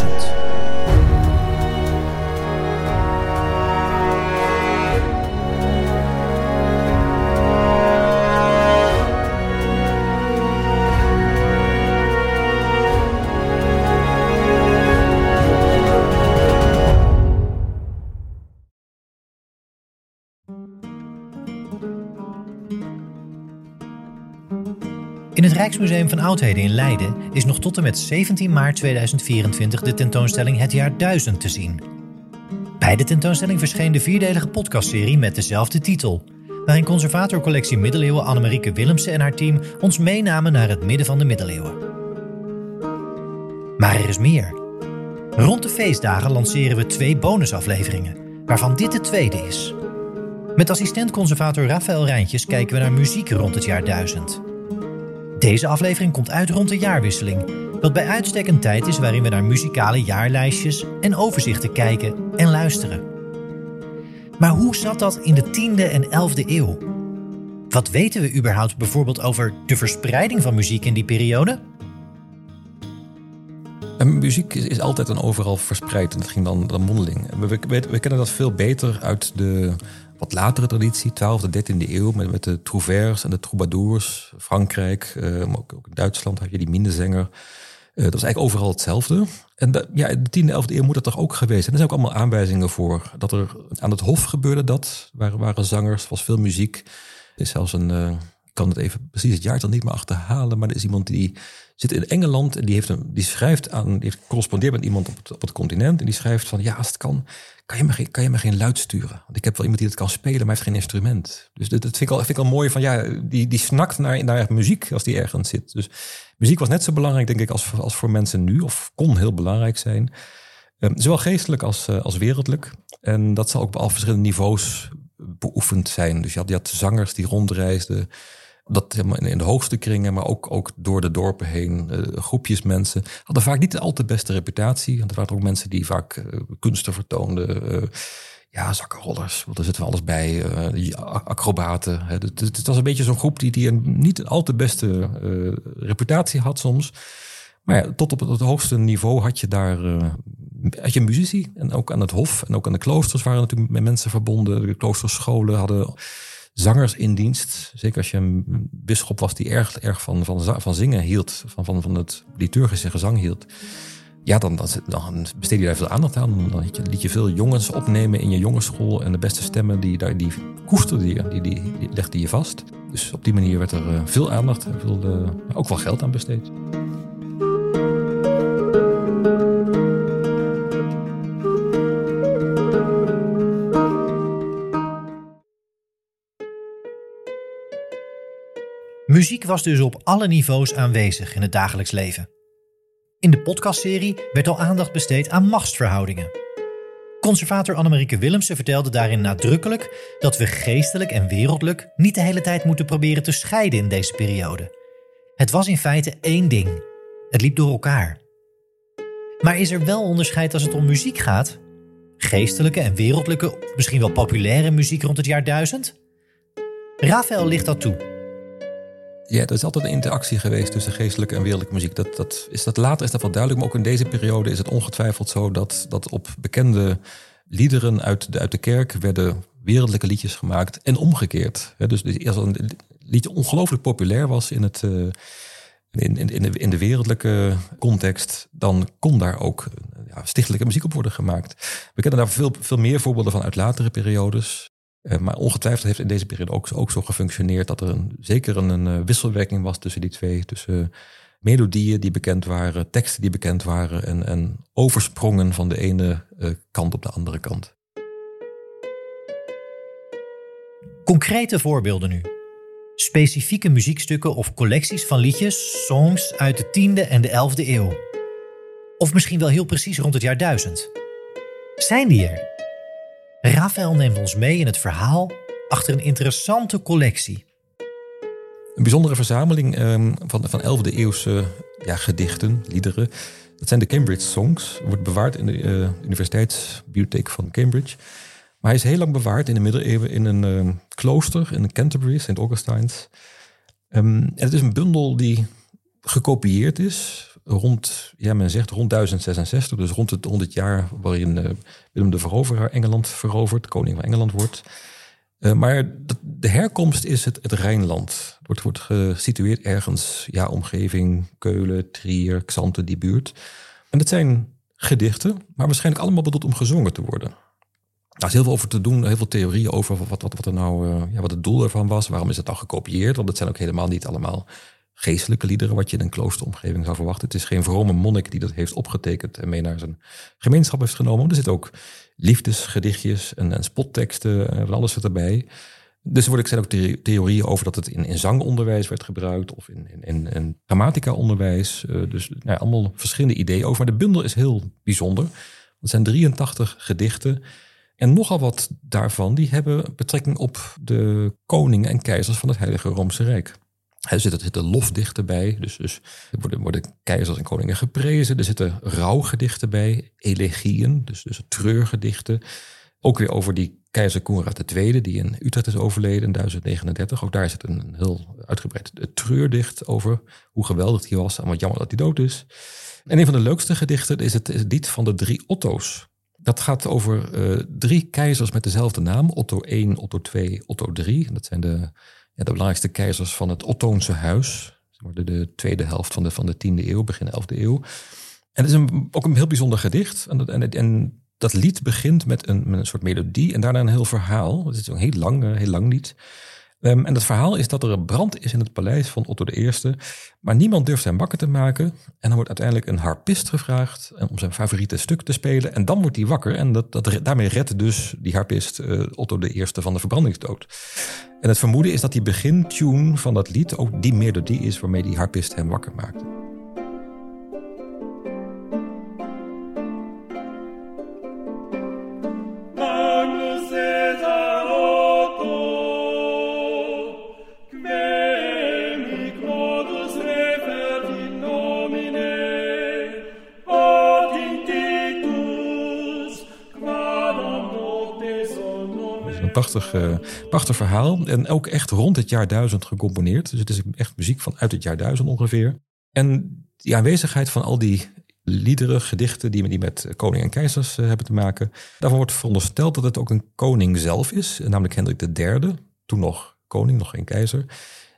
1000. In het Rijksmuseum van Oudheden in Leiden is nog tot en met 17 maart 2024 de tentoonstelling Het Jaar 1000 te zien. Bij de tentoonstelling verscheen de vierdelige podcastserie met dezelfde titel, waarin conservatorcollectie Middeleeuwen Annemarieke Willemsen en haar team ons meenamen naar het midden van de middeleeuwen. Maar er is meer. Rond de feestdagen lanceren we twee bonusafleveringen, waarvan dit de tweede is. Met assistent-conservator Rafael Rijntjes kijken we naar muziek rond het jaar 1000. Deze aflevering komt uit rond de jaarwisseling, wat bij uitstek een tijd is waarin we naar muzikale jaarlijstjes en overzichten kijken en luisteren. Maar hoe zat dat in de 10e en 11e eeuw? Wat weten we überhaupt bijvoorbeeld over de verspreiding van muziek in die periode? Muziek is, altijd en overal verspreid en dat ging dan, dan mondeling. We kennen dat veel beter uit de wat latere traditie, 12e, 13e eeuw, met, met de trouvères en de troubadours. Frankrijk, uh, maar ook, ook, in Duitsland had je die minnezanger. Uh, dat is eigenlijk overal hetzelfde. En de, ja, de 10e, 11e eeuw moet dat toch ook geweest zijn. Er zijn ook allemaal aanwijzingen voor. Dat er aan het hof gebeurde dat. Waren, waren zangers, was veel muziek. Er is zelfs een, uh, ik kan het even precies het jaartal niet meer achterhalen, maar er is iemand die zit in Engeland en die, heeft een, die schrijft aan, die heeft correspondeerd met iemand op het, op het continent en die schrijft van ja, als het kan, kan je, me geen, kan je me geen luid sturen? Want ik heb wel iemand die het kan spelen, maar heeft geen instrument. Dus dat, dat vind, ik al, vind ik al mooi van ja, die, die snakt naar, naar muziek als die ergens zit. Dus muziek was net zo belangrijk, denk ik, als, als voor mensen nu, of kon heel belangrijk zijn. Um, zowel geestelijk als, uh, als wereldlijk. En dat zal ook op al verschillende niveaus beoefend zijn. Dus je had, je had zangers die rondreisden dat in de hoogste kringen, maar ook, ook door de dorpen heen, uh, groepjes mensen, hadden vaak niet de al te beste reputatie. Want er waren ook mensen die vaak uh, kunsten vertoonden. Uh, ja, zakkenrollers, want er zitten we alles bij. acrobaten. Hè. Het, het, was een beetje zo'n groep die, die een niet al te beste reputatie had soms. Maar ja, tot op het, hoogste niveau had je daar had je muzici. En ook aan het hof en ook aan de kloosters waren natuurlijk met mensen verbonden. De kloosterscholen hadden zangers in dienst. Zeker als je een bisschop was die erg, erg van, van, van zingen hield, van, van, van het liturgische gezang hield. Ja, dan, dan, besteed je daar veel aandacht aan. Dan liet je veel jongens opnemen in je jongensschool. En de beste stemmen, die, die, die koesterde je, die, die, die legde je vast. Dus op die manier werd er eh, veel aandacht en veel, uh, ook wel geld aan besteed. Muziek was dus op alle niveaus aanwezig in het dagelijks leven. In de podcastserie werd al aandacht besteed aan machtsverhoudingen. Conservator Annemarieke Willemsen vertelde daarin nadrukkelijk dat we geestelijk en wereldlijk niet de hele tijd moeten proberen te scheiden in deze periode. Het was in feite één ding. Het liep door elkaar. Maar is er wel onderscheid als het om muziek gaat? Geestelijke en wereldlijke, misschien wel populaire muziek rond het jaar 1000? Rafael ligt dat toe. Ja, er is altijd een interactie geweest tussen geestelijke en wereldlijke muziek. Dat, dat, is dat later is dat wel duidelijk, maar ook in deze periode is het ongetwijfeld zo dat, dat op bekende liederen uit de, uit de kerk werden wereldlijke liedjes gemaakt en omgekeerd. Dus als een liedje ongelooflijk populair was in, het, in, in, in, de, in de wereldlijke context, dan kon daar ook ja, stichtelijke muziek op worden gemaakt. We kennen daar veel, veel meer voorbeelden van uit latere periodes. Uh, maar ongetwijfeld heeft in deze periode ook, ook zo gefunctioneerd dat er een, zeker een, uh, wisselwerking was tussen die twee. Tussen melodieën die bekend waren, teksten die bekend waren en, en oversprongen van de ene uh, kant op de andere kant. Concrete voorbeelden nu. Specifieke muziekstukken of collecties van liedjes, songs uit de 10e en de 11e eeuw. Of misschien wel heel precies rond het jaar 1000. Zijn die er? Rafael neemt ons mee in het verhaal achter een interessante collectie. Een bijzondere verzameling um, van, van 11e eeuwse ja, gedichten, liederen. Dat zijn de Cambridge Songs. Wordt bewaard in de uh, Universiteitsbibliotheek van Cambridge. Maar hij is heel lang bewaard in de middeleeuwen in een uh, klooster in Canterbury, St. Augustine's. Um, en het is een bundel die gekopieerd is rond, ja men zegt rond 1066, dus rond het, rond het jaar waarin uh, Willem de Veroveraar Engeland verovert, koning van Engeland wordt. Uh, maar de herkomst is het, het Rijnland. Het wordt, gesitueerd ergens, ja, omgeving Keulen, Trier, Xanten, die buurt. En het zijn gedichten, maar waarschijnlijk allemaal bedoeld om gezongen te worden. Daar is heel veel over te doen, heel veel theorieën over wat, wat, wat, er nou, uh, ja, wat het doel ervan was. Waarom is het dan gekopieerd? Want het zijn ook helemaal niet allemaal geestelijke liederen, wat je in een kloosteromgeving zou verwachten. Het is geen vrome monnik die dat heeft opgetekend en mee naar zijn gemeenschap heeft genomen. Er zitten ook liefdesgedichtjes en, en spotteksten en van alles zit erbij. Dus er zijn ook theorieën over dat het in, in zangonderwijs werd gebruikt of in, in. Uh, dus nou ja, allemaal verschillende ideeën over. Maar de bundel is heel bijzonder. Het zijn 83 gedichten. En nogal wat daarvan die hebben betrekking op de koningen en keizers van het Heilige Roomse Rijk. Er zitten, zitten lofdichten bij, dus, dus er worden, worden keizers en koningen geprezen. Er zitten rouwgedichten bij, elegieën, dus, dus treurgedichten. Ook weer over die keizer Koenraad II, die in Utrecht is overleden in 1039. Ook daar zit een heel uitgebreid treurdicht over hoe geweldig hij was en wat jammer dat hij dood is. En een van de leukste gedichten is het, is lied van de drie Otto's. Dat gaat over uh, drie keizers met dezelfde naam. Otto I, Otto II, Otto III. Dat zijn de de belangrijkste keizers van het Ottoonse huis. De, de tweede helft van de, van de 10e eeuw, begin 11e eeuw. En het is ook een heel bijzonder gedicht. En, dat lied begint met een, met een soort melodie en daarna een heel verhaal. Het is een heel lang, heel lang lied. Um, en het verhaal is dat er een brand is in het paleis van Otto I. Maar niemand durft hem wakker te maken. En dan wordt uiteindelijk een harpist gevraagd om zijn favoriete stuk te spelen. En dan wordt hij wakker. En dat, dat, daarmee redt dus die harpist uh, Otto I van de verbrandingsdood. En het vermoeden is dat die begintune van dat lied ook die melodie is waarmee die harpist hem wakker maakte. Uh, prachtig verhaal. En ook echt rond het jaar duizend gecomponeerd. Dus het is echt muziek van uit het jaar duizend ongeveer. En die aanwezigheid van al die liederen, gedichten die, met koning en keizers uh, hebben te maken. Daarvan wordt verondersteld dat het ook een koning zelf is. Namelijk Hendrik III, toen nog koning, nog geen keizer.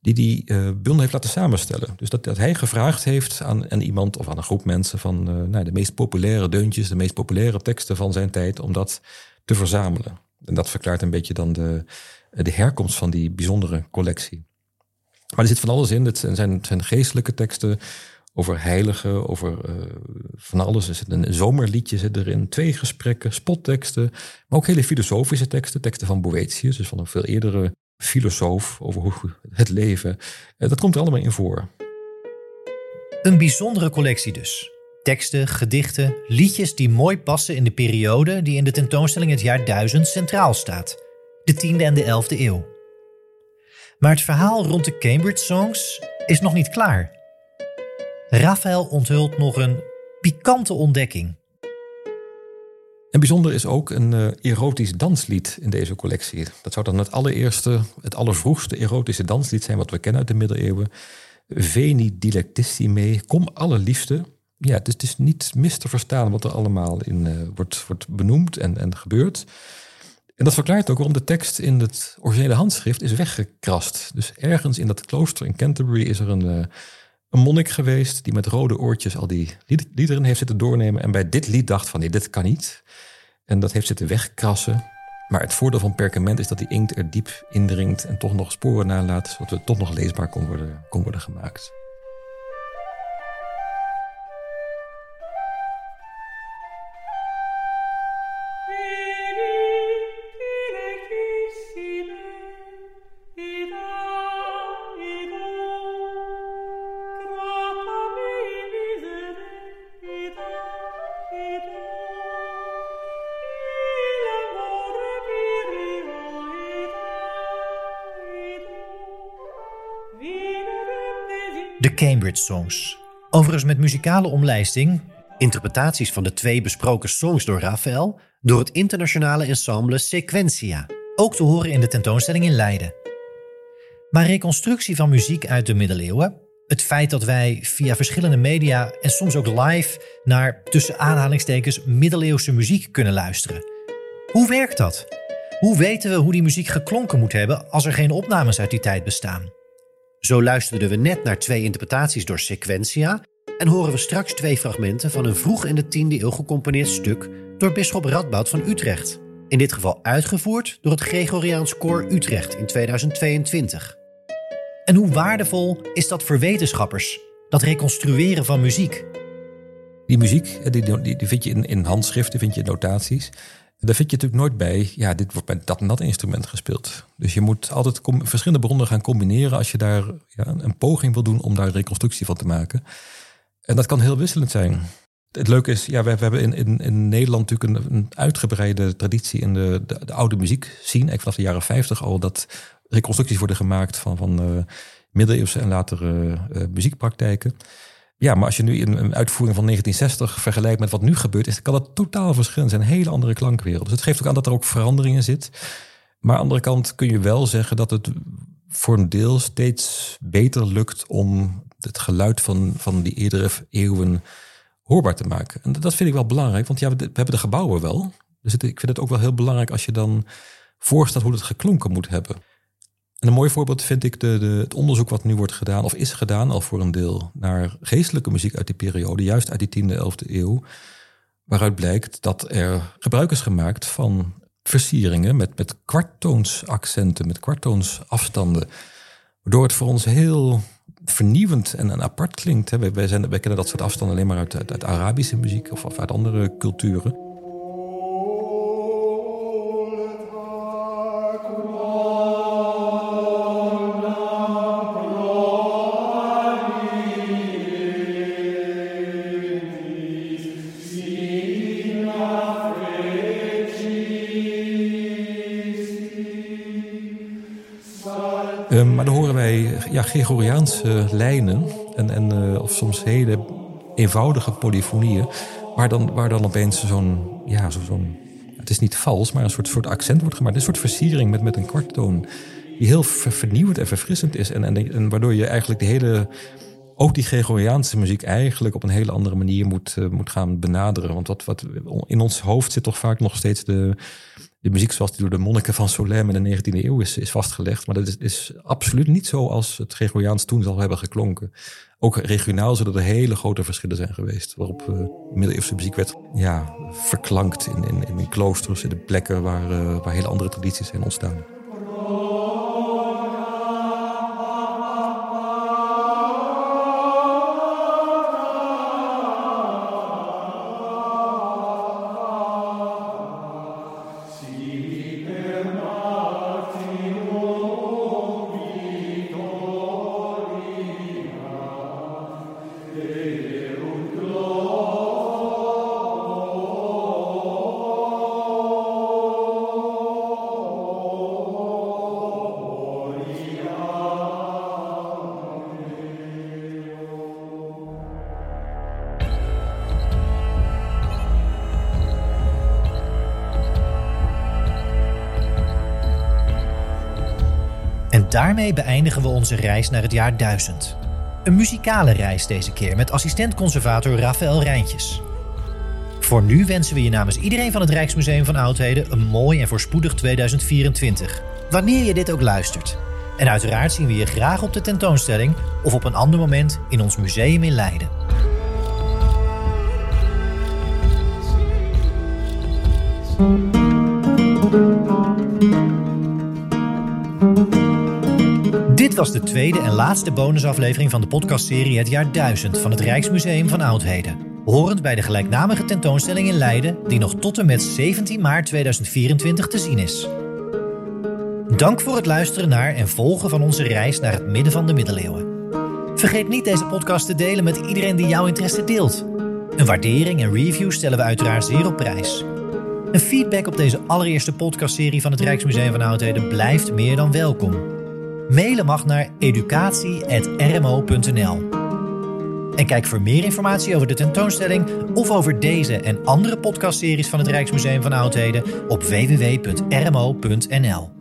Die die uh, bundel heeft laten samenstellen. Dus dat, hij gevraagd heeft aan, aan iemand of aan een groep mensen van nou, de meest populaire deuntjes, de meest populaire teksten van zijn tijd, om dat te verzamelen. En dat verklaart een beetje dan de, de herkomst van die bijzondere collectie. Maar er zit van alles in. Het zijn, zijn geestelijke teksten over heiligen, over uh, van alles. Er zit een zomerliedje zit erin, twee gesprekken, spotteksten, maar ook hele filosofische teksten, teksten van Boetius, dus van een veel eerdere filosoof over hoe het leven. Uh, dat komt er allemaal in voor. Een bijzondere collectie dus. Teksten, gedichten, liedjes die mooi passen in de periode die in de tentoonstelling het jaar 1000 centraal staat, de 10e en de 11e eeuw. Maar het verhaal rond de Cambridge Songs is nog niet klaar. Raphaël onthult nog een pikante ontdekking. En bijzonder is ook een uh, erotisch danslied in deze collectie. Dat zou dan het allereerste, het allervroegste erotische danslied zijn wat we kennen uit de middeleeuwen. Veni dilectissime, kom allerliefste ja, is, het is niet mis te verstaan wat er allemaal in uh, wordt, wordt benoemd en, en gebeurt. En dat verklaart ook waarom de tekst in het originele handschrift is weggekrast. Dus ergens in dat klooster in Canterbury is er een, uh, een monnik geweest die met rode oortjes al die liederen heeft zitten doornemen. En bij dit lied dacht van nee, dit kan niet. En dat heeft zitten wegkrassen. Maar het voordeel van perkament is dat die inkt er diep indringt en toch nog sporen nalaat, zodat het toch nog leesbaar kon worden, kon worden gemaakt. De Cambridge Songs. Overigens met muzikale omlijsting, interpretaties van de twee besproken songs door Raphaël, door het internationale ensemble Sequentia, ook te horen in de tentoonstelling in Leiden. Maar reconstructie van muziek uit de middeleeuwen, Het feit dat wij via verschillende media en soms ook live naar tussen aanhalingstekens middeleeuwse muziek kunnen luisteren. Hoe werkt dat? Hoe weten we hoe die muziek geklonken moet hebben als er geen opnames uit die tijd bestaan? Zo luisterden we net naar twee interpretaties door Sequentia en horen we straks twee fragmenten van een vroeg in de 10e eeuw gecomponeerd stuk door bisschop Radboud van Utrecht. In dit geval uitgevoerd door het Gregoriaans Koor Utrecht in 2022. En hoe waardevol is dat voor wetenschappers, dat reconstrueren van muziek? Die muziek, die, die, die vind je in, in handschriften, vind je in notaties. Daar vind je natuurlijk nooit bij, ja, dit wordt met dat en dat instrument gespeeld. Dus je moet altijd verschillende bronnen gaan combineren als je daar ja, een poging wil doen om daar een reconstructie van te maken. En dat kan heel wisselend zijn. Het leuke is, ja, we, hebben in, in, in Nederland natuurlijk een, uitgebreide traditie in de, de, oude muziek zien. Eigenlijk vanaf de jaren 50 al dat reconstructies worden gemaakt van, van uh, middeleeuwse en latere uh, muziekpraktijken. Ja, maar als je nu een, een uitvoering van 1960 vergelijkt met wat nu gebeurt, is, kan dat totaal verschillend zijn. Een hele andere klankwereld. Dus het geeft ook aan dat er ook veranderingen zit. Maar aan de andere kant kun je wel zeggen dat het voor een deel steeds beter lukt om het geluid van, van die eerdere eeuwen hoorbaar te maken. En dat vind ik wel belangrijk, want ja, we hebben de gebouwen wel. Dus ik vind het ook wel heel belangrijk als je dan voorstelt hoe het geklonken moet hebben. En een mooi voorbeeld vind ik de, de, het onderzoek wat nu wordt gedaan, of is gedaan al voor een deel, naar geestelijke muziek uit die periode, juist uit die 10e, 11e eeuw. Waaruit blijkt dat er gebruik is gemaakt van versieringen met, met kwarttoonsaccenten, met kwarttoonsafstanden. Waardoor het voor ons heel vernieuwend en, en apart klinkt. Wij, wij, zijn, kennen dat soort afstanden alleen maar uit, uit, uit Arabische muziek of, of uit andere culturen. Gregoriaanse lijnen en, en, uh, of soms hele eenvoudige polyfonieën, waar dan, waar dan opeens zo'n, ja, zo'n, het is niet vals, maar een soort, soort accent wordt gemaakt. Een soort versiering met, met een kwarttoon, die heel vernieuwend en verfrissend is. En, en, en waardoor je eigenlijk de hele, ook die Gregoriaanse muziek eigenlijk op een hele andere manier moet, uh, moet gaan benaderen. Want wat, wat in ons hoofd zit toch vaak nog steeds de de muziek zoals die door de monniken van Solem in de 19e eeuw is, is vastgelegd. Maar dat is, is absoluut niet zo als het Gregoriaans toen zal hebben geklonken. Ook regionaal zullen er hele grote verschillen zijn geweest. Waarop uh, middeleeuwse muziek werd ja, verklankt in, in, in kloosters, in de plekken waar, uh, waar hele andere tradities zijn ontstaan. Daarmee beëindigen we onze reis naar het jaar 1000. Een muzikale reis deze keer met assistent-conservator Rafael Rijntjes. Voor nu wensen we je namens iedereen van het Rijksmuseum van Oudheden een mooi en voorspoedig 2024. Wanneer je dit ook luistert. En uiteraard zien we je graag op de tentoonstelling of op een ander moment in ons museum in Leiden. Was de tweede en laatste bonusaflevering van de podcastserie Het jaar 1000 van het Rijksmuseum van Oudheden. Horend bij de gelijknamige tentoonstelling in Leiden, die nog tot en met 17 maart 2024 te zien is. Dank voor het luisteren naar en volgen van onze reis naar het midden van de middeleeuwen. Vergeet niet deze podcast te delen met iedereen die jouw interesse deelt. Een waardering en review stellen we uiteraard zeer op prijs. Een feedback op deze allereerste podcastserie van het Rijksmuseum van Oudheden blijft meer dan welkom. Mailen mag naar educatie.rmo.nl. En kijk voor meer informatie over de tentoonstelling of over deze en andere podcastseries van het Rijksmuseum van Oudheden op www.rmo.nl.